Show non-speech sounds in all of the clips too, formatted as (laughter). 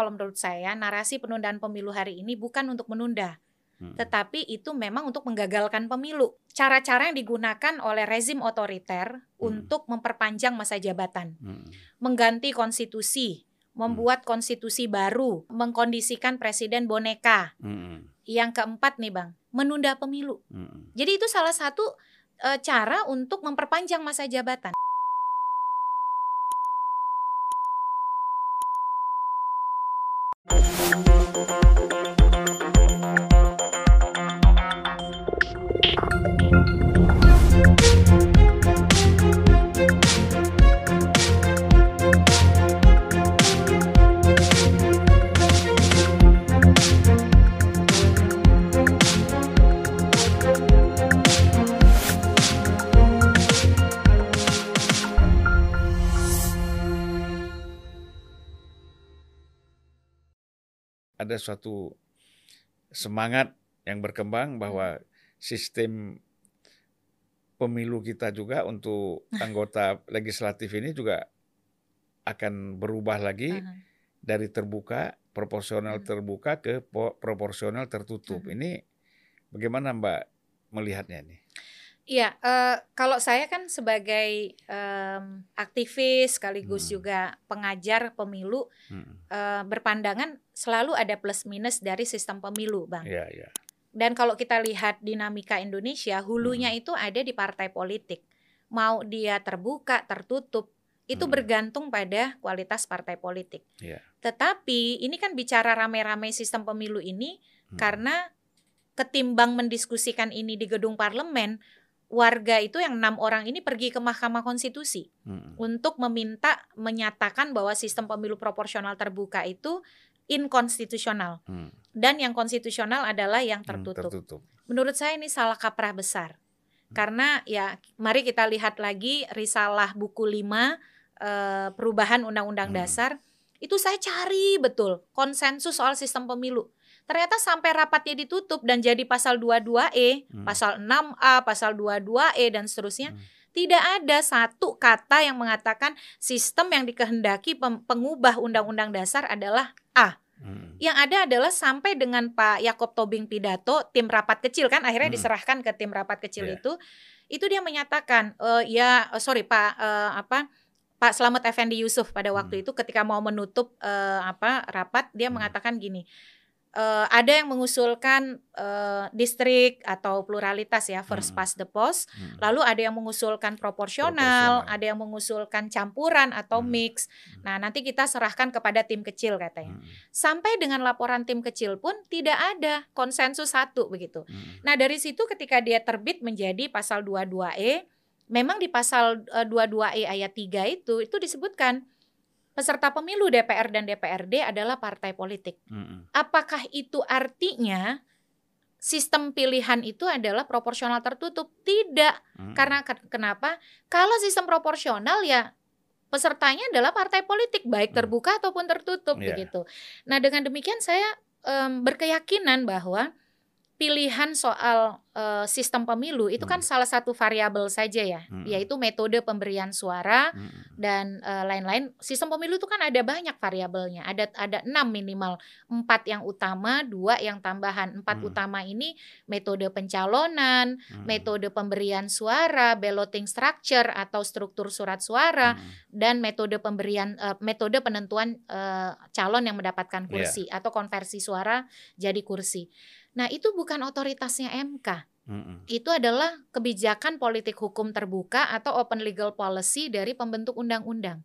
kalau menurut saya narasi penundaan pemilu hari ini bukan untuk menunda, hmm. tetapi itu memang untuk menggagalkan pemilu. Cara-cara yang digunakan oleh rezim otoriter hmm. untuk memperpanjang masa jabatan, hmm. mengganti konstitusi, membuat hmm. konstitusi baru, mengkondisikan presiden boneka. Hmm. Yang keempat nih bang, menunda pemilu. Hmm. Jadi itu salah satu e, cara untuk memperpanjang masa jabatan. Ada suatu semangat yang berkembang bahwa hmm. sistem pemilu kita juga untuk (laughs) anggota legislatif ini juga akan berubah lagi uh -huh. dari terbuka proporsional uh hmm. -huh. terbuka ke proporsional tertutup. Uh -huh. Ini bagaimana Mbak melihatnya ini? Iya, uh, kalau saya kan sebagai um, aktivis sekaligus hmm. juga pengajar pemilu hmm. uh, berpandangan selalu ada plus minus dari sistem pemilu, bang. Iya, iya. Dan kalau kita lihat dinamika Indonesia, hulunya hmm. itu ada di partai politik. Mau dia terbuka, tertutup, itu hmm. bergantung pada kualitas partai politik. Yeah. Tetapi ini kan bicara rame-rame sistem pemilu ini hmm. karena ketimbang mendiskusikan ini di gedung parlemen, warga itu yang enam orang ini pergi ke Mahkamah Konstitusi hmm. untuk meminta menyatakan bahwa sistem pemilu proporsional terbuka itu inkonstitusional hmm. dan yang konstitusional adalah yang tertutup. Hmm, tertutup. Menurut saya ini salah kaprah besar hmm. karena ya mari kita lihat lagi risalah buku 5 eh, perubahan undang-undang hmm. dasar itu saya cari betul konsensus soal sistem pemilu ternyata sampai rapatnya ditutup dan jadi pasal 22E, hmm. pasal 6A, pasal 22E dan seterusnya. Hmm. Tidak ada satu kata yang mengatakan sistem yang dikehendaki pengubah undang-undang dasar adalah A. Hmm. Yang ada adalah sampai dengan Pak Yakob Tobing pidato tim rapat kecil kan akhirnya hmm. diserahkan ke tim rapat kecil yeah. itu. Itu dia menyatakan e, ya oh, sorry Pak uh, apa Pak Slamet Effendi Yusuf pada waktu hmm. itu ketika mau menutup uh, apa rapat dia hmm. mengatakan gini uh, ada yang mengusulkan uh, distrik atau pluralitas ya first hmm. past the post hmm. lalu ada yang mengusulkan proporsional, proporsional ada yang mengusulkan campuran atau hmm. mix hmm. nah nanti kita serahkan kepada tim kecil katanya hmm. sampai dengan laporan tim kecil pun tidak ada konsensus satu begitu hmm. nah dari situ ketika dia terbit menjadi pasal 22E memang di pasal 22E eh, ayat 3 itu itu disebutkan peserta pemilu DPR dan DPRD adalah partai politik. Mm-hmm. Apakah itu artinya sistem pilihan itu adalah proporsional tertutup? Tidak. Mm-hmm. Karena kenapa? Kalau sistem proporsional ya pesertanya adalah partai politik baik terbuka mm. ataupun tertutup yeah. begitu. Nah, dengan demikian saya um, berkeyakinan bahwa pilihan soal uh, sistem pemilu itu kan hmm. kan salah satu variabel saja ya, hmm. yaitu metode pemberian suara hmm. dan uh, lain-lain. Sistem pemilu itu kan ada banyak variabelnya, ada ada enam minimal, empat yang utama, dua yang tambahan. Empat hmm. utama ini metode pencalonan, hmm. metode pemberian suara, balloting structure atau struktur surat suara, hmm. dan metode pemberian uh, metode penentuan uh, calon yang mendapatkan kursi yeah. atau konversi suara jadi kursi. Nah, itu bukan otoritasnya MK. Mm-mm. Itu adalah kebijakan politik hukum terbuka atau open legal policy dari pembentuk undang-undang.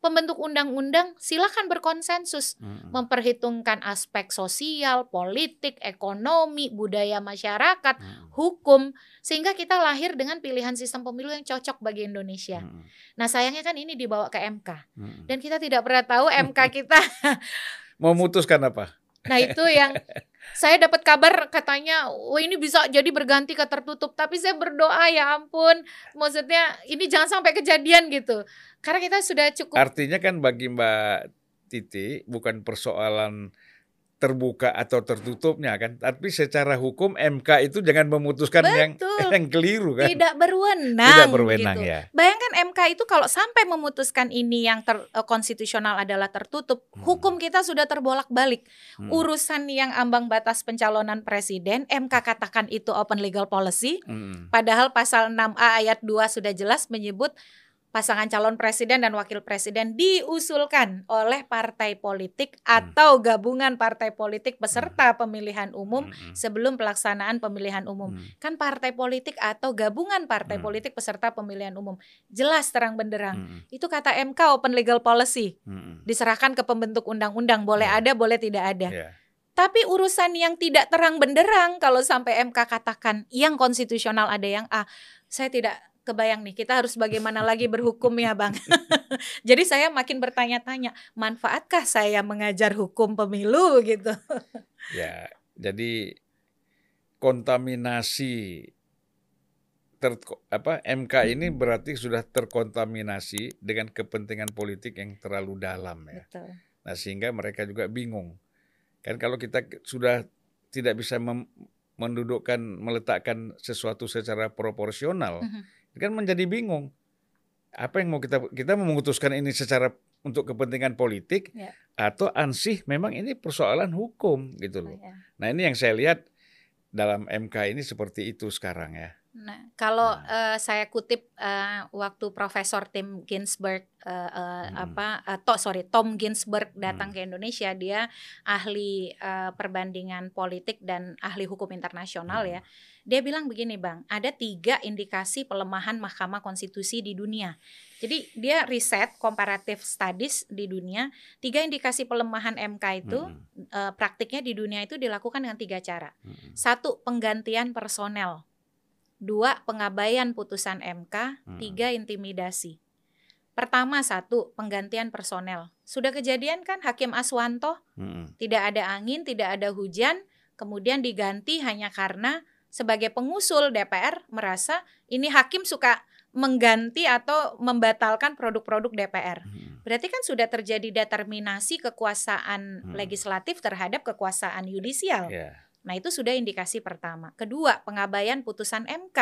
Pembentuk undang-undang silakan berkonsensus memperhitungkan aspek sosial, politik, ekonomi, budaya masyarakat, hukum sehingga kita lahir dengan pilihan sistem pemilu yang cocok bagi Indonesia. Nah, sayangnya kan ini dibawa ke MK. Dan kita tidak pernah tahu MK (laughs) kita memutuskan apa? Nah itu yang (laughs) saya dapat kabar katanya, wah ini bisa jadi berganti ke tertutup. Tapi saya berdoa ya ampun, maksudnya ini jangan sampai kejadian gitu. Karena kita sudah cukup. Artinya kan bagi Mbak Titi bukan persoalan terbuka atau tertutupnya kan. Tapi secara hukum MK itu jangan memutuskan yang yang keliru kan. Tidak berwenang. Tidak berwenang gitu. ya. Bayangkan MK itu kalau sampai memutuskan ini yang ter, uh, konstitusional adalah tertutup, hmm. hukum kita sudah terbolak-balik. Hmm. Urusan yang ambang batas pencalonan presiden, MK katakan itu open legal policy. Hmm. Padahal pasal 6A ayat 2 sudah jelas menyebut pasangan calon presiden dan wakil presiden diusulkan oleh partai politik hmm. atau gabungan partai politik peserta hmm. pemilihan umum hmm. sebelum pelaksanaan pemilihan umum. Kan partai politik atau gabungan partai politik peserta pemilihan umum jelas terang benderang. Itu kata MK open legal policy. Diserahkan ke pembentuk undang-undang, boleh yeah. ada, boleh tidak ada. Yeah. Tapi urusan yang tidak terang benderang kalau sampai MK katakan yang konstitusional ada yang A, saya tidak kebayang nih kita harus bagaimana lagi berhukum ya bang. (laughs) jadi saya makin bertanya-tanya manfaatkah saya mengajar hukum pemilu gitu. ya jadi kontaminasi ter, apa MK ini berarti sudah terkontaminasi dengan kepentingan politik yang terlalu dalam ya. Betul. Nah sehingga mereka juga bingung kan kalau kita sudah tidak bisa mendudukkan meletakkan sesuatu secara proporsional. Uh mhm. -huh kan menjadi bingung. Apa yang mau kita kita memutuskan ini secara untuk kepentingan politik ya. atau ansih memang ini persoalan hukum gitu loh. Oh, ya. Nah, ini yang saya lihat dalam MK ini seperti itu sekarang ya. Nah, kalau nah. Uh, saya kutip uh, waktu Profesor Tim Ginsberg uh, uh, hmm. apa uh, to, sorry Tom Ginsberg datang hmm. ke Indonesia, dia ahli uh, perbandingan politik dan ahli hukum internasional ya. hmm. ya. Dia bilang begini, Bang, ada tiga indikasi pelemahan Mahkamah Konstitusi di dunia. Jadi dia riset comparative studies di dunia, tiga indikasi pelemahan MK itu hmm. uh, praktiknya di dunia itu dilakukan dengan tiga cara. Hmm. Satu, penggantian personel dua pengabaian putusan MK, hmm. tiga intimidasi. Pertama satu penggantian personel. Sudah kejadian kan Hakim Aswanto hmm. tidak ada angin, tidak ada hujan, kemudian diganti hanya karena sebagai pengusul DPR merasa ini hakim suka mengganti atau membatalkan produk-produk DPR. Hmm. Berarti kan sudah terjadi determinasi kekuasaan hmm. legislatif terhadap kekuasaan yudisial. Yeah. Nah, itu sudah indikasi pertama. Kedua, pengabaian putusan MK.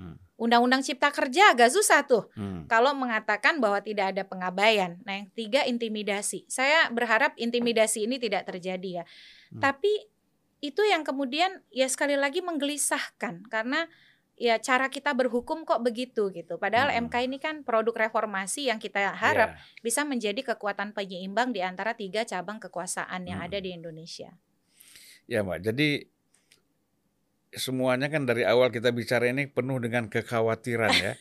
Hmm. Undang-Undang Cipta Kerja agak susah tuh hmm. kalau mengatakan bahwa tidak ada pengabaian. Nah, yang tiga intimidasi. Saya berharap intimidasi ini tidak terjadi ya. Hmm. Tapi itu yang kemudian ya sekali lagi menggelisahkan karena ya cara kita berhukum kok begitu gitu. Padahal hmm. MK ini kan produk reformasi yang kita harap yeah. bisa menjadi kekuatan penyeimbang di antara tiga cabang kekuasaan yang hmm. ada di Indonesia. Ya Mbak, jadi semuanya kan dari awal kita bicara ini penuh dengan kekhawatiran ya.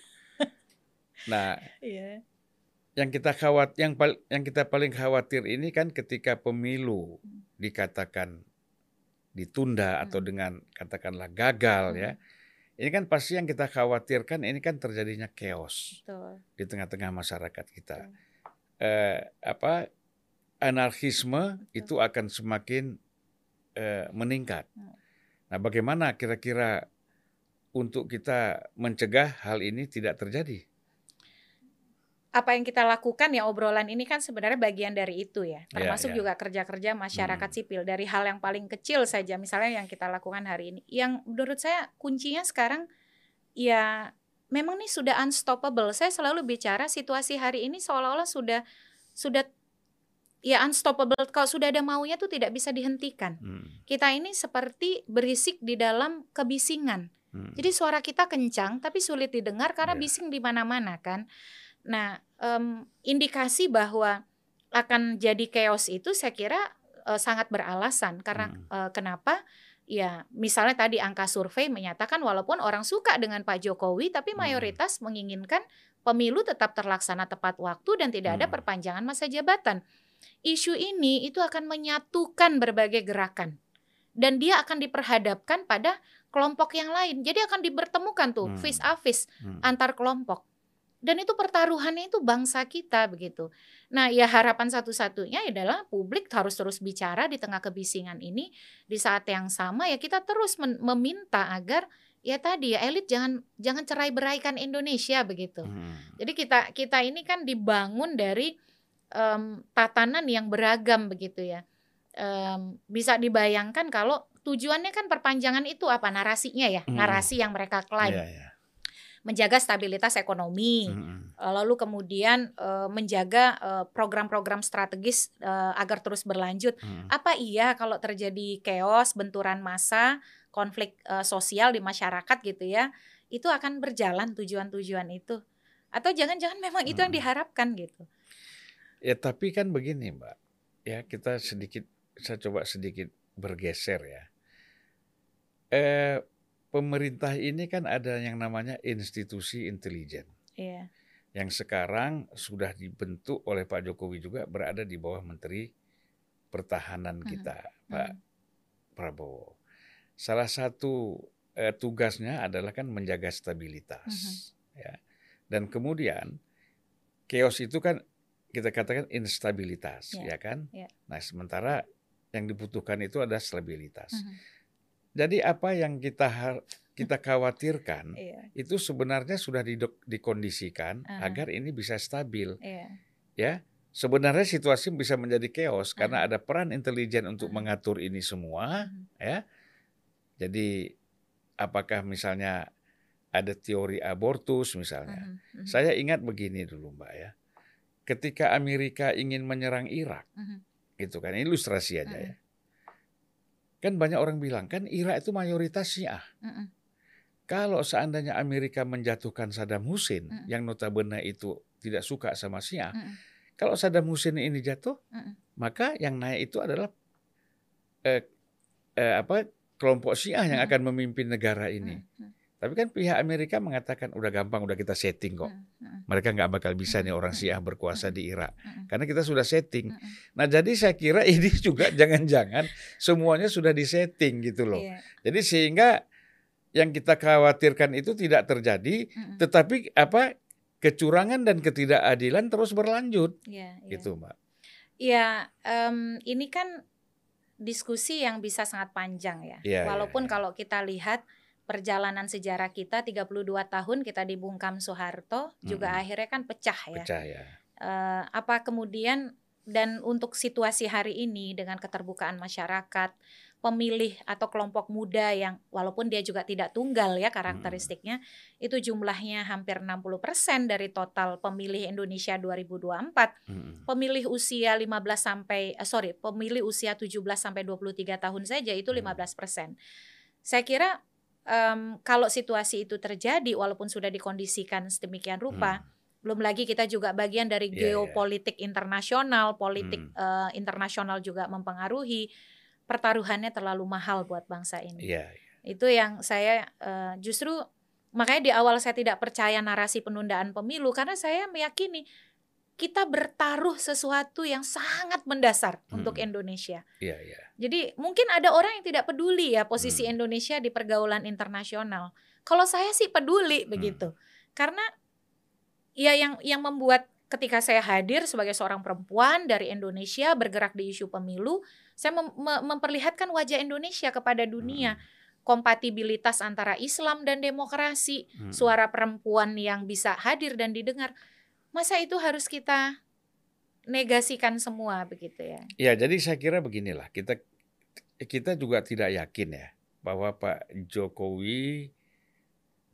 (laughs) nah, yeah. yang kita khawat, yang yang kita paling khawatir ini kan ketika pemilu dikatakan ditunda hmm. atau dengan katakanlah gagal ya. hmm. ya. Ini kan pasti yang kita khawatirkan ini kan terjadinya chaos Betul. di tengah-tengah masyarakat kita. Eh, apa anarkisme Betul. itu akan semakin eh, meningkat. Hmm. Nah, bagaimana kira-kira untuk kita mencegah hal ini tidak terjadi? Apa yang kita lakukan ya obrolan ini kan sebenarnya bagian dari itu ya, iya, termasuk yeah, yeah. juga kerja-kerja masyarakat hmm. sipil dari hal yang paling kecil saja, misalnya yang kita lakukan hari ini. Yang menurut saya kuncinya sekarang ya memang ini sudah unstoppable. Saya selalu bicara situasi hari ini seolah-olah sudah sudah ya unstoppable kalau sudah ada maunya tuh tidak bisa dihentikan. Hmm. Kita ini seperti berisik di dalam kebisingan. Hmm. Jadi suara kita kencang tapi sulit didengar karena yeah. bising di mana-mana kan. Nah, um, indikasi bahwa akan jadi chaos itu saya kira uh, sangat beralasan karena hmm. uh, kenapa? Ya, misalnya tadi angka survei menyatakan walaupun orang suka dengan Pak Jokowi tapi hmm. mayoritas hmm. menginginkan pemilu tetap terlaksana tepat waktu dan tidak hmm. ada perpanjangan masa jabatan isu ini itu akan menyatukan berbagai gerakan dan dia akan diperhadapkan pada kelompok yang lain. Jadi akan dibertemukan tuh hmm. face a face hmm. antar kelompok. Dan itu pertaruhannya itu bangsa kita begitu. Nah, ya harapan satu-satunya adalah publik harus terus bicara di tengah kebisingan ini di saat yang sama ya kita terus meminta agar ya tadi ya elit jangan jangan cerai beraikan Indonesia begitu. Hmm. Jadi kita kita ini kan dibangun dari um, tatanan yang beragam begitu ya. um, bisa dibayangkan kalau tujuannya kan perpanjangan itu apa narasinya ya, hmm. narasi yang mereka klaim. Yeah, yeah. Menjaga stabilitas ekonomi, hmm. lalu kemudian uh, menjaga program-program uh, strategis uh, agar terus berlanjut. Hmm. Apa iya kalau terjadi chaos, benturan massa, konflik uh, sosial di masyarakat gitu ya, itu akan berjalan tujuan-tujuan itu? Atau jangan-jangan memang hmm. itu yang diharapkan gitu? Ya tapi kan begini mbak, ya kita sedikit, saya coba sedikit bergeser ya eh, pemerintah ini kan ada yang namanya institusi intelijen. Iya. Yang sekarang sudah dibentuk oleh Pak Jokowi juga berada di bawah Menteri Pertahanan hmm. kita, hmm. Pak hmm. Prabowo. Salah satu eh, tugasnya adalah kan menjaga stabilitas, hmm. ya. Dan kemudian chaos itu kan kita katakan instabilitas, yeah. ya kan? Yeah. Nah, sementara yang dibutuhkan itu ada stabilitas. Hmm jadi apa yang kita kita khawatirkan (laughs) iya. itu sebenarnya sudah dikondisikan uh-huh. agar ini bisa stabil. Iya. Ya, sebenarnya situasi bisa menjadi chaos uh-huh. karena ada peran intelijen untuk uh-huh. mengatur ini semua, uh-huh. ya. Jadi apakah misalnya ada teori abortus misalnya. Uh-huh. Uh-huh. Saya ingat begini dulu, Mbak ya. Ketika Amerika ingin menyerang Irak, uh-huh. itu kan ilustrasi aja uh-huh. ya Kan banyak orang bilang kan Irak itu mayoritas Syiah. -mm. Kalau seandainya Amerika menjatuhkan Saddam Hussein -mm. yang notabene itu tidak suka sama Syiah, -mm. kalau Saddam Hussein ini jatuh, -mm. maka yang naik itu adalah eh, eh, apa kelompok Syiah yang -mm. akan memimpin negara ini. -mm. Tapi kan pihak Amerika mengatakan udah gampang, udah kita setting kok. Mereka nggak bakal bisa nih orang Syiah berkuasa di Irak, karena kita sudah setting. Nah jadi saya kira (laughs) ini juga jangan-jangan semuanya sudah disetting gitu loh. Iya. Jadi sehingga yang kita khawatirkan itu tidak terjadi, tetapi apa kecurangan dan ketidakadilan terus berlanjut, yeah, yeah. gitu mbak. Iya, um, ini kan diskusi yang bisa sangat panjang ya. Iya, Walaupun kalau kita lihat perjalanan sejarah kita 32 tahun kita dibungkam Soeharto hmm. juga akhirnya kan pecah ya. Pecah ya. Uh, apa kemudian dan untuk situasi hari ini dengan keterbukaan masyarakat, pemilih atau kelompok muda yang walaupun dia juga tidak tunggal ya karakteristiknya, hmm. itu jumlahnya hampir 60% dari total pemilih Indonesia 2024. Hmm. Pemilih usia 15 sampai uh, sorry, pemilih usia 17 sampai 23 tahun saja itu 15%. Hmm. Saya kira um, kalau situasi itu terjadi walaupun sudah dikondisikan sedemikian rupa hmm. belum lagi kita juga bagian dari yeah, iya. geopolitik yeah. internasional politik hmm. uh, internasional juga mempengaruhi pertaruhannya terlalu mahal buat bangsa ini yeah, yeah. itu yang saya uh, justru makanya di awal saya tidak percaya narasi penundaan pemilu karena saya meyakini kita bertaruh sesuatu yang sangat mendasar hmm. untuk Indonesia. Yeah, yeah. Jadi mungkin ada orang yang tidak peduli ya posisi hmm. Indonesia di pergaulan internasional. Kalau saya sih peduli hmm. begitu, karena ya yang yang membuat ketika saya hadir sebagai seorang perempuan dari Indonesia bergerak di isu pemilu, saya mem memperlihatkan wajah Indonesia kepada dunia. Hmm kompatibilitas antara Islam dan demokrasi, hmm. suara perempuan yang bisa hadir dan didengar masa itu harus kita negasikan semua begitu ya? Ya, jadi saya kira beginilah kita kita juga tidak yakin ya bahwa Pak Jokowi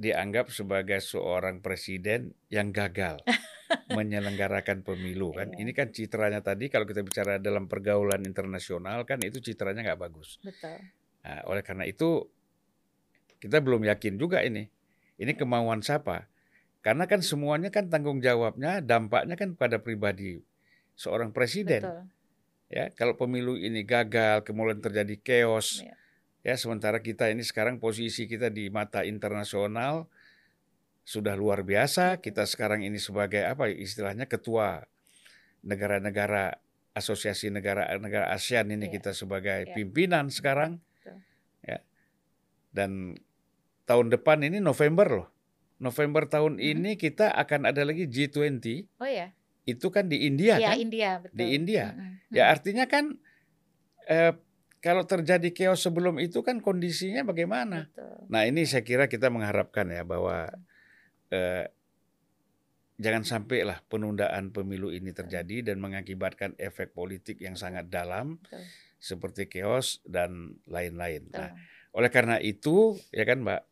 dianggap sebagai seorang presiden yang gagal (laughs) menyelenggarakan pemilu kan. Iya. Ini kan citranya tadi kalau kita bicara dalam pergaulan internasional kan itu citranya nggak bagus. Betul. Nah, oleh karena itu kita belum yakin juga ini. Ini kemauan siapa? Karena kan semuanya kan tanggung jawabnya, dampaknya kan pada pribadi seorang presiden. Betul. Ya, kalau pemilu ini gagal, kemudian terjadi chaos, ya. ya sementara kita ini sekarang posisi kita di mata internasional sudah luar biasa. Kita sekarang ini sebagai apa istilahnya ketua negara-negara asosiasi negara-negara ASEAN ini ya. kita sebagai ya. pimpinan sekarang. Betul. Ya. Dan tahun depan ini November loh November tahun hmm. ini kita akan ada lagi G20. Oh ya. Itu kan di India ya, kan? India, betul. Di India. Hmm. Ya artinya kan eh, kalau terjadi chaos sebelum itu kan kondisinya bagaimana? Betul. Nah ini saya kira kita mengharapkan ya bahwa eh, jangan sampai lah penundaan pemilu ini terjadi dan mengakibatkan efek politik yang sangat dalam. Betul. seperti chaos dan lain-lain. Nah, oleh karena itu, ya kan, Mbak,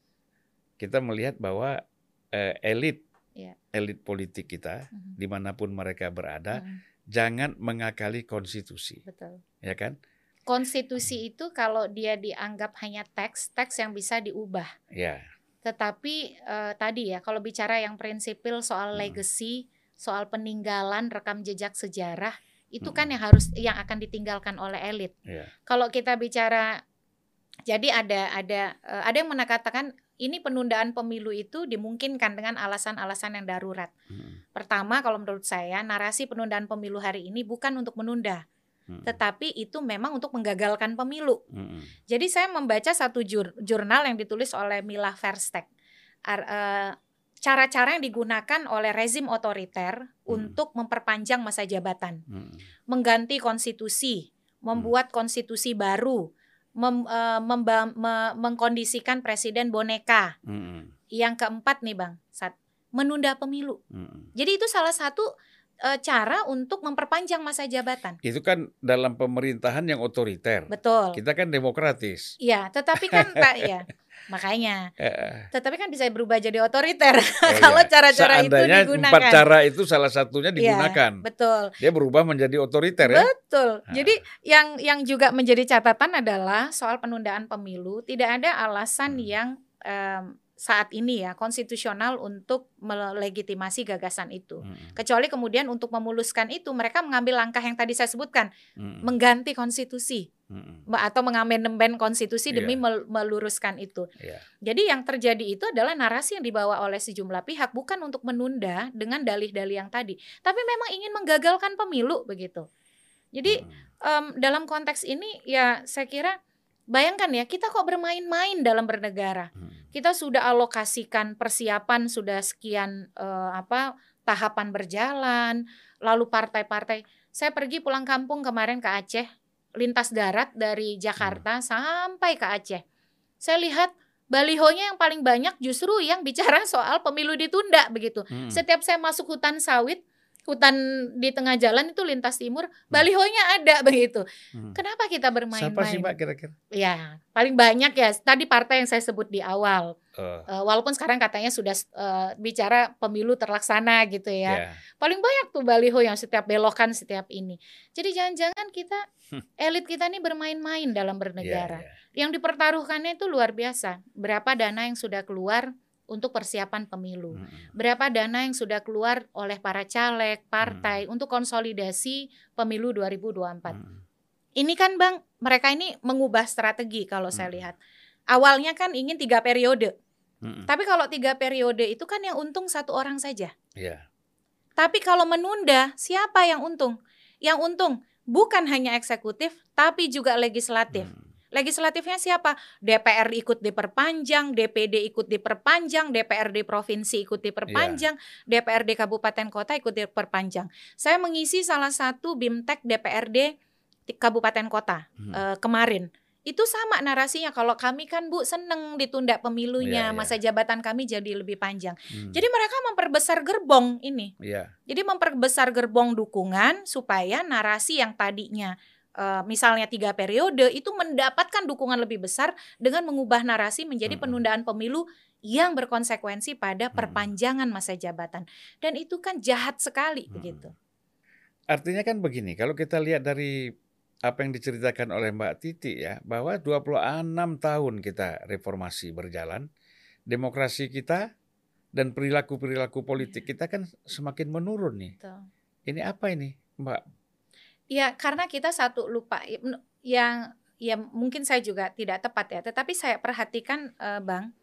kita melihat bahwa eh, elit Iya. elit politik kita Mhm. di mana pun mereka berada Mhm. jangan mengakali konstitusi, Betul. ya kan? Konstitusi itu kalau dia dianggap hanya teks, teks yang bisa diubah. Ya, Tetapi eh, tadi ya, kalau bicara yang prinsipil soal Hmm. legacy, soal peninggalan rekam jejak sejarah, itu kan Hmm. yang harus yang akan ditinggalkan oleh elit. ya, Kalau kita bicara, jadi ada ada eh, ada yang mengatakan ini penundaan pemilu itu dimungkinkan dengan alasan-alasan yang darurat. Mm, Pertama, kalau menurut saya narasi penundaan pemilu hari ini bukan untuk menunda, mm, tetapi itu memang untuk menggagalkan pemilu. mm, Jadi saya membaca satu jur- jurnal yang ditulis oleh Mila Versteg. Ar- eh, Cara-cara yang digunakan oleh rezim otoriter untuk memperpanjang masa jabatan, mm, mengganti konstitusi, membuat konstitusi baru, mem- eh, memba- me- mengkondisikan presiden boneka. mm, Yang keempat nih bang, Sat, menunda pemilu. mm. Jadi itu salah satu eh, cara untuk memperpanjang masa jabatan. Itu kan dalam pemerintahan yang otoriter. Betul. Kita kan demokratis. Iya, tetapi kan (laughs) tak ya. Makanya Tetapi kan bisa berubah jadi otoriter oh (laughs) kalau iya. cara-cara itu digunakan. empat cara itu salah satunya Iya, digunakan. betul, Dia berubah menjadi otoriter ya. betul. Nah. Jadi yang yang juga menjadi catatan adalah soal penundaan pemilu tidak ada alasan Hmm. yang em, saat ini ya konstitusional untuk melegitimasi gagasan itu. Mm, Kecuali kemudian untuk memuluskan itu mereka mengambil langkah yang tadi saya sebutkan, mm, mengganti konstitusi mm, atau mengamandemen konstitusi demi Iya. mel- meluruskan itu. Iya. Jadi yang terjadi itu adalah narasi yang dibawa oleh sejumlah pihak bukan untuk menunda dengan dalih-dalih yang tadi, tapi memang ingin menggagalkan pemilu begitu. Jadi Mm, em, dalam konteks ini ya saya kira bayangkan ya kita kok bermain-main dalam bernegara. mm, Kita sudah alokasikan persiapan sudah sekian eh, apa tahapan berjalan, lalu partai-partai. Saya pergi pulang kampung kemarin ke Aceh, lintas darat dari Jakarta sampai ke Aceh. Saya lihat balihonya yang paling banyak justru yang bicara (laughs) soal pemilu ditunda begitu. mm. Setiap saya masuk hutan sawit, hutan di tengah jalan itu lintas timur, balihonya ada (laughs) begitu. Hmm. Kenapa kita Siapa sih bermain-main? Mbak kira-kira? Ya, paling banyak ya tadi partai yang saya sebut di awal. Oh, Eh, walaupun sekarang katanya sudah eh, bicara pemilu terlaksana gitu ya. ya. Paling banyak tuh baliho yang setiap belokan setiap ini. Jadi jangan-jangan kita (laughs) elit kita ini bermain-main dalam bernegara. ya. Yang dipertaruhkannya itu luar biasa. Berapa dana yang sudah keluar untuk persiapan pemilu? Mm, Berapa dana yang sudah keluar oleh para caleg, partai untuk konsolidasi pemilu 2024? mm, Ini kan Bang, mereka ini mengubah strategi kalau saya Hmm. lihat. Awalnya kan ingin tiga periode, mm, tapi kalau tiga periode itu kan yang untung satu orang saja. Ya. Tapi kalau menunda, siapa yang untung? Yang untung bukan hanya eksekutif, tapi juga legislatif. Mm, Legislatifnya siapa? DPR ikut diperpanjang, DPD ikut diperpanjang, DPRD provinsi ikut diperpanjang, DPRD kabupaten kota ikut diperpanjang. Saya mengisi salah satu BIMTEK DPRD kabupaten kota mm. eh, kemarin. Itu sama narasinya kalau kami kan Bu seneng ditunda pemilunya, Iya, iya. masa jabatan kami jadi lebih panjang. Mm. Jadi mereka memperbesar gerbong ini. ya. Jadi memperbesar gerbong dukungan supaya narasi yang tadinya eh, misalnya tiga periode itu mendapatkan dukungan lebih besar dengan mengubah narasi menjadi Mm-mm. penundaan pemilu yang berkonsekuensi pada Mm-mm. perpanjangan masa jabatan. Dan itu kan jahat sekali Mm-mm. begitu. Artinya kan begini, kalau kita lihat dari apa yang diceritakan oleh Mbak Titi ya, bahwa 26 tahun kita reformasi berjalan, demokrasi kita dan perilaku-perilaku politik kita kan semakin menurun nih. Betul. Ini apa ini, Mbak? Ya karena kita satu lupa yang ya mungkin saya juga tidak tepat ya, tetapi saya perhatikan eh, Bang,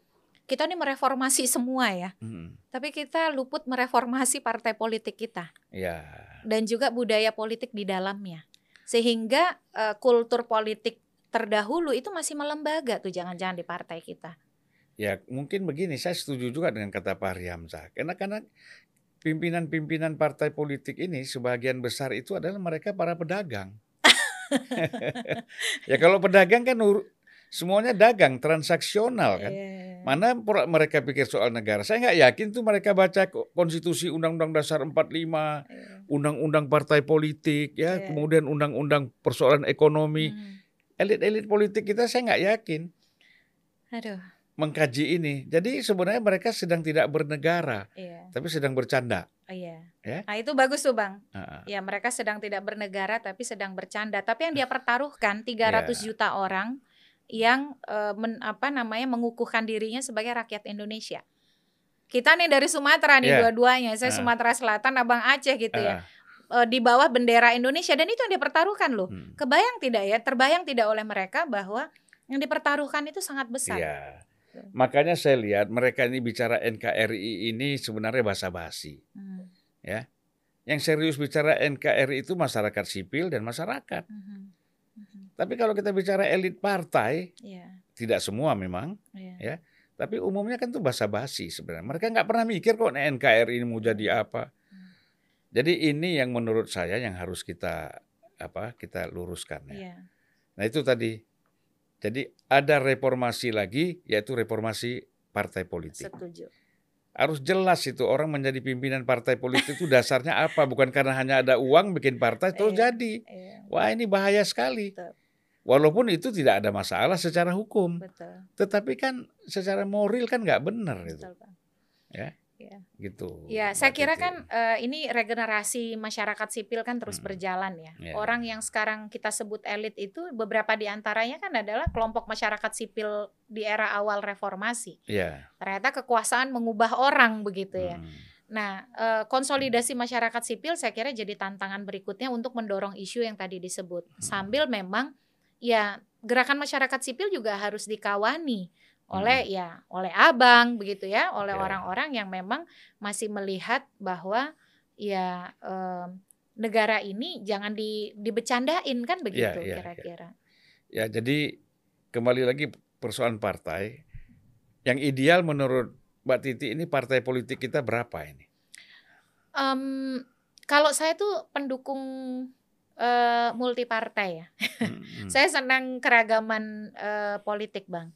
kita ini mereformasi semua ya, Hmm, tapi kita luput mereformasi partai politik kita. ya, dan juga budaya politik di dalamnya. Sehingga eh, kultur politik terdahulu itu masih melembaga tuh jangan-jangan di partai kita. ya mungkin begini. Saya setuju juga dengan kata Pak Hamzah. Karena karena pimpinan-pimpinan partai politik ini sebagian besar itu adalah mereka para pedagang. (laughs) ya kalau pedagang kan semuanya dagang transaksional kan. Iya. Mana mereka pikir soal negara? Saya nggak yakin tuh mereka baca ko- konstitusi Undang-Undang Dasar 45, Iya. Undang-Undang Partai Politik, ya, Iya. kemudian Undang-Undang Persoalan Ekonomi. Hmm. elit-elit politik kita saya nggak yakin Aduh. Mengkaji ini. Jadi sebenarnya mereka sedang tidak bernegara, Iya. tapi sedang bercanda. Oh, iya. Ya. Nah, itu bagus tuh, Bang. Ah, Ya, mereka sedang tidak bernegara tapi sedang bercanda. Tapi yang dia pertaruhkan 300 Ya. juta orang yang eh, men- apa namanya mengukuhkan dirinya sebagai rakyat Indonesia. Kita nih dari Sumatera nih Ya. dua-duanya. Saya Ah. Sumatera Selatan, Abang Aceh gitu ya. Eh, di bawah bendera Indonesia dan itu yang dia pertaruhkan loh. hmm. Kebayang tidak ya? Terbayang tidak oleh mereka bahwa yang dipertaruhkan itu sangat besar. Makanya saya lihat mereka ini bicara NKRI ini sebenarnya basa-basi. Hmm. Yang serius bicara NKRI itu masyarakat sipil dan masyarakat. Mhm. Mhm. Tapi kalau kita bicara elit partai, Iya, tidak semua memang, iya. Ya. tapi umumnya kan itu basa-basi sebenarnya. Mereka nggak pernah mikir kok NKRI ini mau jadi apa. Jadi ini yang menurut saya yang harus kita apa kita luruskan ya. Iya. Nah itu tadi. Jadi ada reformasi lagi yaitu reformasi partai politik. Setuju. Harus jelas itu orang menjadi pimpinan partai politik itu dasarnya (laughs) apa? Bukan karena hanya ada uang bikin partai terus Iya. jadi. Iya, Wah ini bahaya sekali. Betul. Walaupun itu tidak ada masalah secara hukum, betul. tetapi kan secara moral kan nggak benar itu, Betul, Bang. Gitu. Ya, saya kira kan eh, ini regenerasi masyarakat sipil kan terus Hmm. berjalan ya. Ya. Orang yang sekarang kita sebut elit itu beberapa di antaranya kan adalah kelompok masyarakat sipil di era awal reformasi. ya. Ternyata kekuasaan mengubah orang begitu ya. hmm, Nah, eh, konsolidasi masyarakat sipil saya kira jadi tantangan berikutnya untuk mendorong isu yang tadi disebut. Hmm. Sambil memang ya gerakan masyarakat sipil juga harus dikawani oleh ya oleh abang begitu ya, oleh Hmm. Ya. orang-orang yang memang masih melihat bahwa ya em, negara ini jangan di dibecandain kan begitu ya, ya. kira-kira. Ya, jadi kembali lagi persoalan partai. Yang ideal menurut Mbak Titi ini partai politik kita berapa ini? Em, kalau saya tuh pendukung eh, multi partai ya. Hmm, hmm. (laughs) Saya senang keragaman eh, politik, Bang.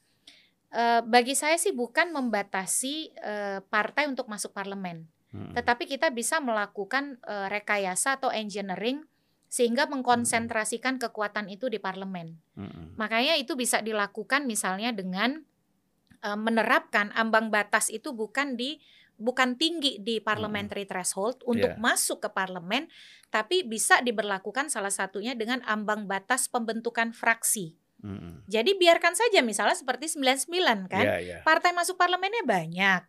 Eh, bagi saya sih bukan membatasi eh, partai untuk masuk parlemen, Hmm, tetapi kita bisa melakukan eh, rekayasa atau engineering sehingga mengkonsentrasikan kekuatan itu di parlemen. hmm, hmm. Makanya itu bisa dilakukan misalnya dengan eh, menerapkan ambang batas itu bukan di bukan tinggi di parliamentary threshold untuk Iya. masuk ke parlemen, tapi bisa diberlakukan salah satunya dengan ambang batas pembentukan fraksi. Hmm, hmm. Jadi biarkan saja misalnya seperti 99 kan, Ya, ya. partai masuk parlemennya banyak.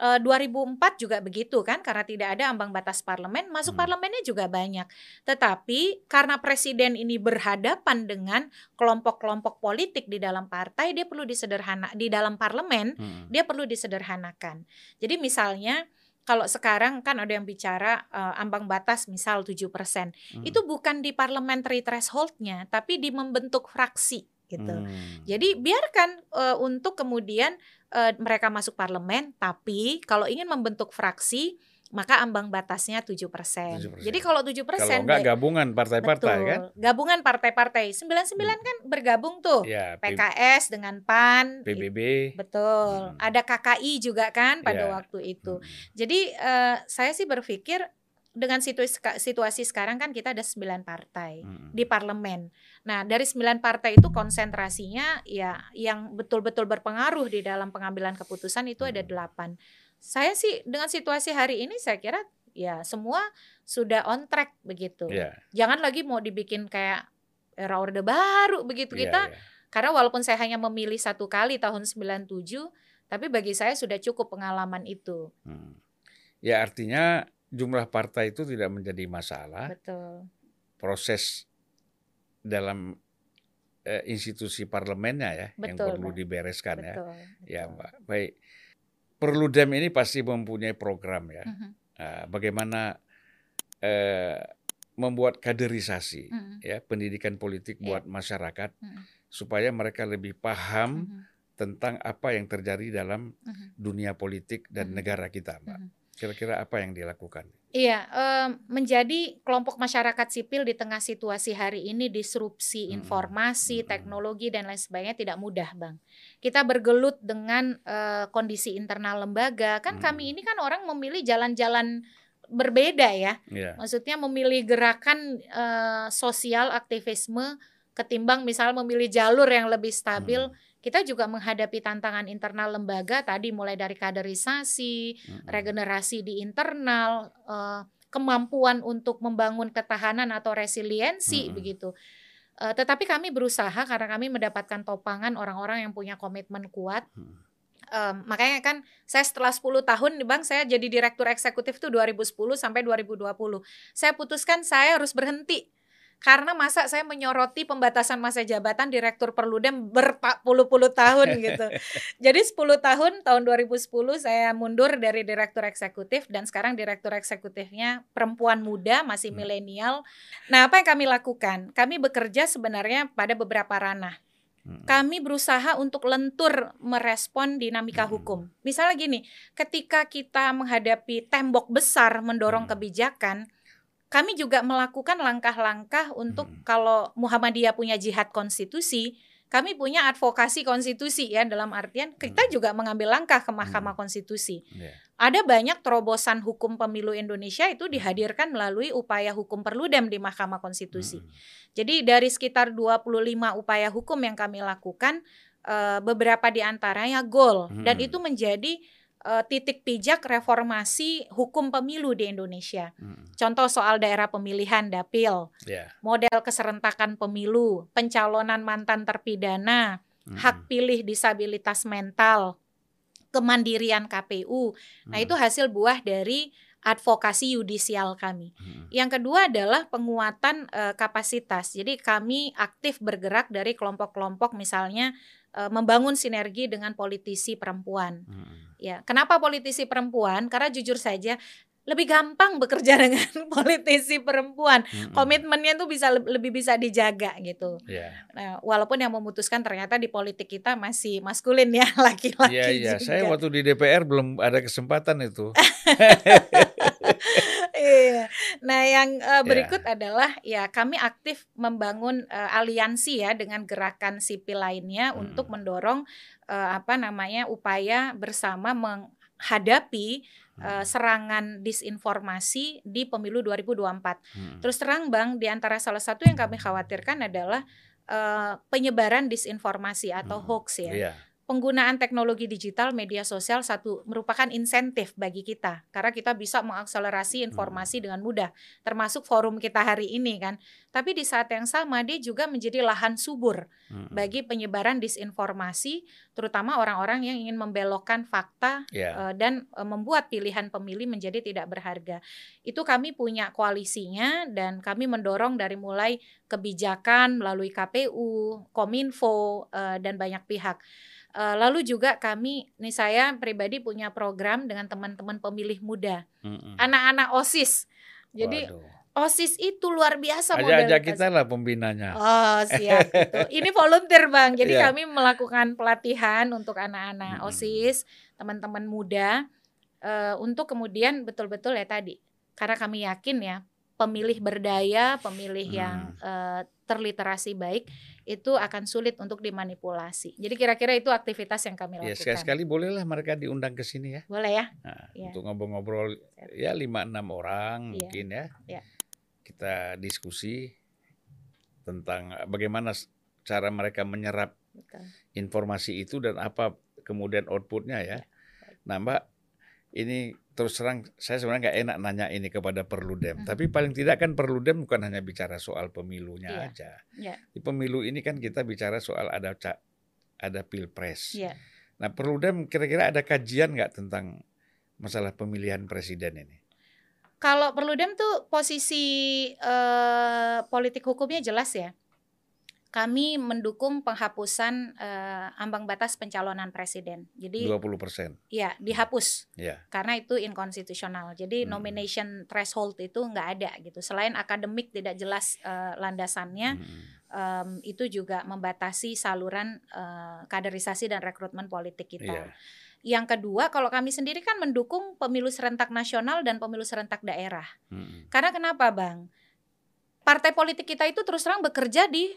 Eh, 2004 juga begitu kan karena tidak ada ambang batas parlemen masuk Hmm. parlemennya juga banyak. Tetapi karena presiden ini berhadapan dengan kelompok-kelompok politik di dalam partai dia perlu disederhana di dalam parlemen Hmm, dia perlu disederhanakan. Jadi misalnya kalau sekarang kan ada yang bicara eh, ambang batas misal 7%. hmm. Itu bukan di parliamentary thresholdnya tapi di membentuk fraksi gitu. Hmm. Jadi biarkan eh, untuk kemudian eh, mereka masuk parlemen, tapi kalau ingin membentuk fraksi maka ambang batasnya 7%. 7%. Jadi kalau 7% Kalau enggak gabungan partai-partai kan? Gabungan partai-partai. 99 kan bergabung tuh. Ya, PKS dengan PAN. PBB. Betul. Hmm. Ada KKI juga kan pada Ya. waktu itu. Hmm. Jadi eh, saya sih berpikir dengan situasi, situasi sekarang kan kita ada 9 partai Hmm. di parlemen. Nah, dari 9 partai itu konsentrasinya ya yang betul-betul berpengaruh di dalam pengambilan keputusan itu ada Hmm. 8. Saya sih dengan situasi hari ini saya kira ya semua sudah on track begitu. Ya, Jangan lagi mau dibikin kayak era orde baru begitu ya, kita ya. karena walaupun saya hanya memilih satu kali tahun 97, tapi bagi saya sudah cukup pengalaman itu. Hmm. Ya artinya jumlah partai itu tidak menjadi masalah. Betul. Proses dalam eh, institusi parlemennya ya yang Betul, perlu Mbak. dibereskan ya. Betul. Ya betul. Mbak. Baik. Perludem ini pasti mempunyai program ya. Mhm, Nah, bagaimana eh, membuat kaderisasi mhm, ya pendidikan politik Iya. buat masyarakat mhm, supaya mereka lebih paham mhm, tentang apa yang terjadi dalam mhm, dunia politik dan Mhm. negara kita, Mbak. mhm. Kira-kira apa yang dilakukan? Iya, em, menjadi kelompok masyarakat sipil di tengah situasi hari ini disrupsi informasi, Mm-mm. teknologi dan lain sebagainya tidak mudah, Bang. Kita bergelut dengan eh, kondisi internal lembaga. Kan Mm. kami ini kan orang memilih jalan-jalan berbeda ya. Ya. Maksudnya memilih gerakan eh, sosial aktivisme ketimbang misal memilih jalur yang lebih stabil. Hmm. Kita juga menghadapi tantangan internal lembaga tadi mulai dari kaderisasi, regenerasi di internal, eh, kemampuan untuk membangun ketahanan atau resiliensi Mm-mm. begitu. Eh, tetapi kami berusaha karena kami mendapatkan topangan orang-orang yang punya komitmen kuat. Hmm. Em, makanya kan saya setelah 10 tahun nih Bang, saya jadi direktur eksekutif tuh 2010 sampai 2020. Saya putuskan saya harus berhenti. Karena masa saya menyoroti pembatasan masa jabatan direktur Perludem berpuluh-puluh tahun (laughs) gitu. Jadi 10 tahun tahun 2010 saya mundur dari direktur eksekutif dan sekarang direktur eksekutifnya perempuan muda masih Hmm. milenial. Nah, apa yang kami lakukan? Kami bekerja sebenarnya pada beberapa ranah Hmm. kami berusaha untuk lentur merespon dinamika Mm-mm. hukum. Misalnya gini, ketika kita menghadapi tembok besar mendorong kebijakan, kami juga melakukan langkah-langkah untuk Mm. kalau Muhammadiyah punya jihad konstitusi, kami punya advokasi konstitusi ya dalam artian kita Mm. juga mengambil langkah ke Mahkamah Konstitusi. Ya. Ada banyak terobosan hukum pemilu Indonesia itu dihadirkan melalui upaya hukum perludem di Mahkamah Konstitusi. Hmm. Jadi dari sekitar 25 upaya hukum yang kami lakukan, eh, beberapa di antaranya goal dan Hmm. itu menjadi eh, titik pijak reformasi hukum pemilu di Indonesia. Hmm. Contoh soal daerah pemilihan dapil, Ya. model keserentakan pemilu, pencalonan mantan terpidana, Hmm. hak pilih disabilitas mental, kemandirian KPU. Nah, Hmm. itu hasil buah dari advokasi yudisial kami. Hmm. Yang kedua adalah penguatan eh, kapasitas. Jadi kami aktif bergerak dari kelompok-kelompok misalnya eh, membangun sinergi dengan politisi perempuan. Hmm. Ya, kenapa politisi perempuan? Karena jujur saja lebih gampang bekerja (laughs) dengan politisi perempuan. Hmm. Komitmennya tuh bisa leb- lebih bisa dijaga gitu. Ya. Nah, walaupun yang memutuskan ternyata di politik kita masih maskulin ya (laughs) laki-laki Iya, iya. juga. Saya waktu di DPR belum ada kesempatan itu. (laughs) Iya. Nah, yang eh, berikut adalah ya kami aktif membangun eh, aliansi ya dengan gerakan sipil lainnya Hmm. untuk mendorong eh, apa namanya upaya bersama menghadapi Hmm. serangan disinformasi di pemilu 2024. Hmm. Terus terang Bang, di antara salah satu yang kami khawatirkan adalah eh, penyebaran disinformasi atau Hmm. hoax ya Iya. Penggunaan teknologi digital media sosial satu merupakan insentif bagi kita karena kita bisa mengakselerasi informasi dengan mudah termasuk forum kita hari ini kan tapi di saat yang sama dia juga menjadi lahan subur Hmm. bagi penyebaran disinformasi terutama orang-orang yang ingin membelokkan fakta Ya. eh, dan eh, membuat pilihan pemilih menjadi tidak berharga. Itu kami punya koalisinya dan kami mendorong dari mulai kebijakan melalui KPU, Kominfo eh, dan banyak pihak. Eh, lalu juga kami, nih saya pribadi punya program dengan teman-teman pemilih muda, Hmm. anak-anak OSIS. Jadi Waduh. OSIS itu luar biasa Ajak-ajak modalitas. kita lah pembinanya. Oh siap (laughs) gitu. Ini volunteer bang. Jadi Iya. kami melakukan pelatihan untuk anak-anak Mm-mm. osis, teman-teman muda, eh, untuk kemudian betul-betul ya tadi. Karena kami yakin ya pemilih berdaya, pemilih yang eh, terliterasi baik itu akan sulit untuk dimanipulasi. Jadi kira-kira itu aktivitas yang kami Ya lakukan. sekali-sekali bolehlah mereka diundang ke sini ya. Boleh ya? Nah, Iya. Untuk ngobrol-ngobrol ya lima enam orang Iya. mungkin ya. Iya. Kita diskusi tentang eh, bagaimana cara mereka menyerap Betul. informasi itu dan apa kemudian outputnya ya. Nah Mbak, ini terus terang saya sebenarnya nggak enak nanya ini kepada Perludem, Mhm. tapi paling tidak kan Perludem bukan hanya bicara soal pemilunya Iya. aja. Iya. Di pemilu ini kan kita bicara soal ada ada pilpres. Iya. Nah Perludem kira-kira ada kajian nggak tentang masalah pemilihan presiden ini? Kalau Perludem tuh posisi eh, politik hukumnya jelas ya. Kami mendukung penghapusan eh, ambang batas pencalonan presiden. Jadi 20 persen. ya dihapus Ya. karena itu inkonstitusional. Jadi Hmm. nomination threshold itu nggak ada gitu. Selain akademik tidak jelas eh, landasannya, Mm. em, itu juga membatasi saluran eh, kaderisasi dan rekrutmen politik kita. Iya. Yang kedua, kalau kami sendiri kan mendukung pemilu serentak nasional dan pemilu serentak daerah. Mm. Karena kenapa, Bang? Partai politik kita itu terus terang bekerja di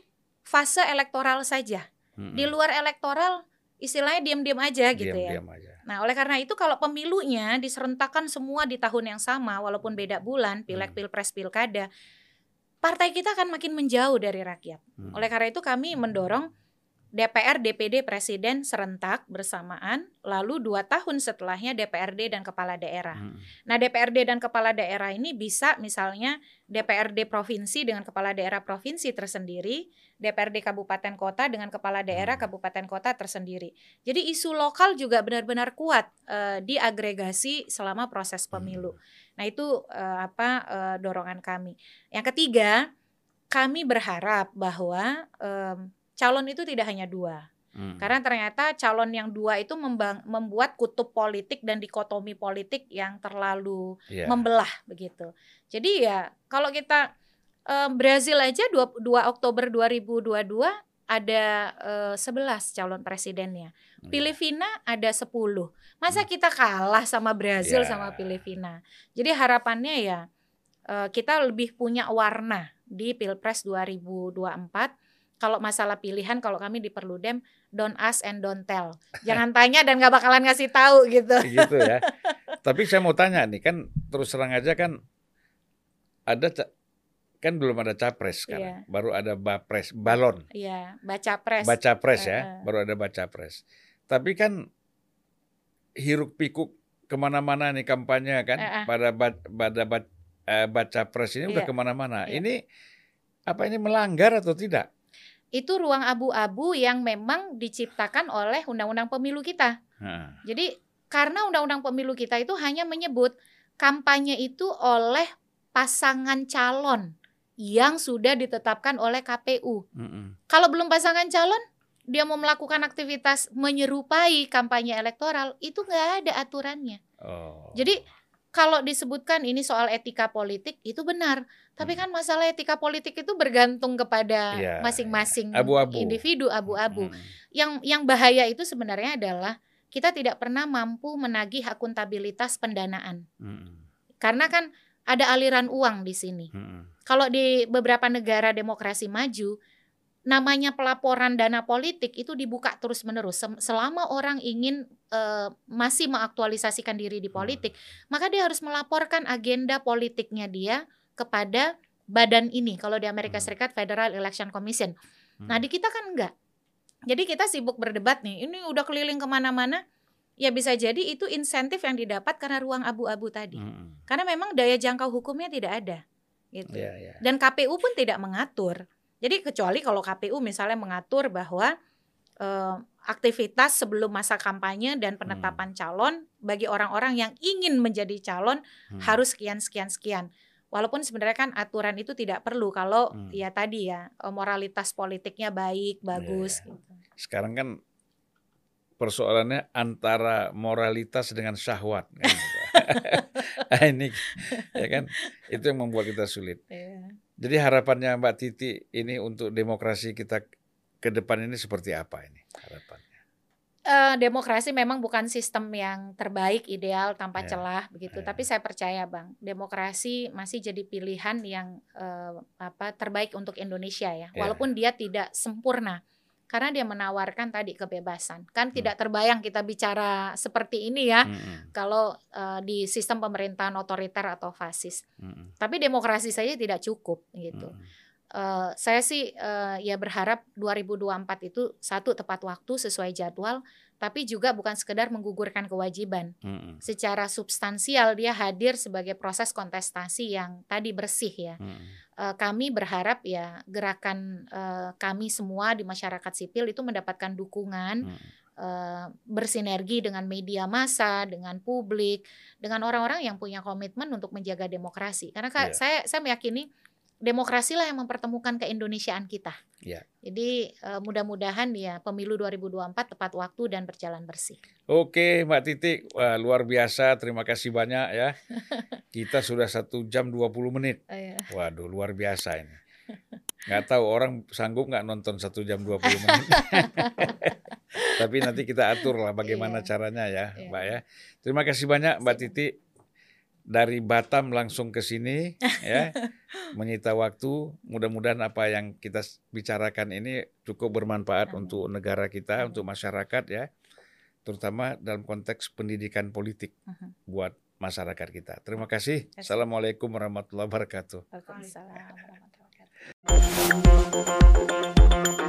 fase elektoral saja. Mm. Di luar elektoral istilahnya diam-diam aja gitu ya. Diam-diam aja. Nah, oleh karena itu kalau pemilunya diserentakkan semua di tahun yang sama walaupun beda bulan, pileg, Hmm. pilpres, pilkada, partai kita akan makin menjauh dari rakyat. Hmm. Oleh karena itu kami mendorong DPR, DPD, Presiden serentak bersamaan, lalu dua tahun setelahnya DPRD dan Kepala Daerah. Hmm. Nah DPRD dan Kepala Daerah ini bisa misalnya DPRD Provinsi dengan Kepala Daerah Provinsi tersendiri, DPRD Kabupaten Kota dengan Kepala Daerah Hmm. Kabupaten Kota tersendiri. Jadi isu lokal juga benar-benar kuat eh, diagregasi selama proses pemilu. Nah itu eh, apa eh, dorongan kami. Yang ketiga, kami berharap bahwa em, calon itu tidak hanya dua. Hmm. Karena ternyata calon yang dua itu membang- membuat kutub politik dan dikotomi politik yang terlalu Iya. membelah begitu. Jadi ya kalau kita eh, Brazil aja 2, 2 Oktober 2022 ada eh, 11 calon presidennya. Iya. Filipina ada 10. Masa kita kalah sama Brazil Ya. sama Filipina. Jadi harapannya ya eh, kita lebih punya warna di Pilpres 2024. Kalau masalah pilihan kalau kami di Perludem don't ask and don't tell. (laughs) Jangan tanya dan nggak bakalan ngasih tahu gitu. gitu ya. (laughs) Tapi saya mau tanya nih kan terus terang aja kan ada kan belum ada capres sekarang, Iya. baru ada bapres, balon, Iya, baca pres. baca pres ya, Heeh. baru ada baca pres. Tapi kan hiruk pikuk ke mana-mana nih kampanye kan, pada ba- pada ba- eh, baca pres ini udah Iya. ke mana-mana. Iya. Ini apa ini melanggar atau tidak? Itu ruang abu-abu yang memang diciptakan oleh undang-undang pemilu kita. Nah, Jadi karena undang-undang pemilu kita itu hanya menyebut kampanye itu oleh pasangan calon yang sudah ditetapkan oleh KPU. mm-mm. Kalau belum pasangan calon, dia mau melakukan aktivitas menyerupai kampanye elektoral, itu nggak ada aturannya. Oh. Jadi kalau disebutkan ini soal etika politik itu benar, tapi Hmm. kan masalah etika politik itu bergantung kepada Iya, masing-masing Abu-abu. individu abu-abu. Mm. Yang yang bahaya itu sebenarnya adalah kita tidak pernah mampu menagih akuntabilitas pendanaan. Mm-mm. Karena kan ada aliran uang di sini. Mm-mm. Kalau di beberapa negara demokrasi maju, namanya pelaporan dana politik itu dibuka terus-menerus. Selama orang ingin eh, masih mengaktualisasikan diri di politik, maka dia harus melaporkan agenda politiknya dia kepada badan ini. Kalau di Amerika Hmm. Serikat Federal Election Commission. Nah Mm. di kita kan enggak. Jadi kita sibuk berdebat nih. Ini udah keliling ke mana-mana. Ya bisa jadi itu insentif yang didapat karena ruang abu-abu tadi. Mm-mm. Karena memang daya jangkau hukumnya tidak ada. Gitu. Iya, iya. Dan KPU pun tidak mengatur. Jadi kecuali kalau KPU misalnya mengatur bahwa eh, aktivitas sebelum masa kampanye dan penetapan calon bagi orang-orang yang ingin menjadi calon Hmm. harus sekian sekian sekian. Walaupun sebenarnya kan aturan itu tidak perlu kalau Hmm. ya tadi ya eh, moralitas politiknya baik, bagus Iya. gitu. sekarang kan persoalannya antara moralitas dengan syahwat kan (laughs) (laughs) ini ya kan itu yang membuat kita sulit. Iya. Jadi harapannya Mbak Titi ini untuk demokrasi kita ke depan ini seperti apa ini harapannya? Eh, demokrasi memang bukan sistem yang terbaik, ideal, tanpa Ya, celah begitu. ya. Tapi saya percaya, Bang, demokrasi masih jadi pilihan yang eh, apa terbaik untuk Indonesia ya. Ya. Walaupun dia tidak sempurna, karena dia menawarkan tadi kebebasan. Kan Hmm. tidak terbayang kita bicara seperti ini ya, Mm-mm, kalau eh, di sistem pemerintahan otoriter atau fasis. mm-mm, Tapi demokrasi saja tidak cukup gitu. mm-mm. Eh, saya sih eh, ya berharap 2024 itu satu tepat waktu sesuai jadwal, tapi juga bukan sekedar menggugurkan kewajiban. Mm-mm, Secara substansial dia hadir sebagai proses kontestasi yang tadi bersih ya. mm-mm. Eh, kami berharap ya gerakan eh, kami semua di masyarakat sipil itu mendapatkan dukungan Mm-mm. eh, bersinergi dengan media massa, dengan publik, dengan orang-orang yang punya komitmen untuk menjaga demokrasi. Karena Iya. saya saya meyakini demokrasilah yang mempertemukan keindonesiaan kita. Iya. Jadi eh, mudah-mudahan ya pemilu 2024 tepat waktu dan berjalan bersih. Oke Mbak Titi, Wah, luar biasa. Terima kasih banyak ya. (laughs) Kita sudah satu jam 20 menit. Waduh, luar biasa ini. Nggak tahu orang sanggup nggak nonton satu jam 20 menit. (laughs) Tapi nanti kita atur lah bagaimana Iya. caranya ya, Iya. Mbak ya. Terima kasih banyak Mbak Titi dari Batam langsung ke sini (laughs) ya, menyita waktu. Mudah-mudahan apa yang kita bicarakan ini cukup bermanfaat Amin. untuk negara kita, Amin. untuk masyarakat ya, terutama dalam konteks pendidikan politik Mhm. buat masyarakat kita. Terima kasih. kasih. Assalamualaikum warahmatullahi wabarakatuh. Waalaikumsalam warahmatullahi wabarakatuh.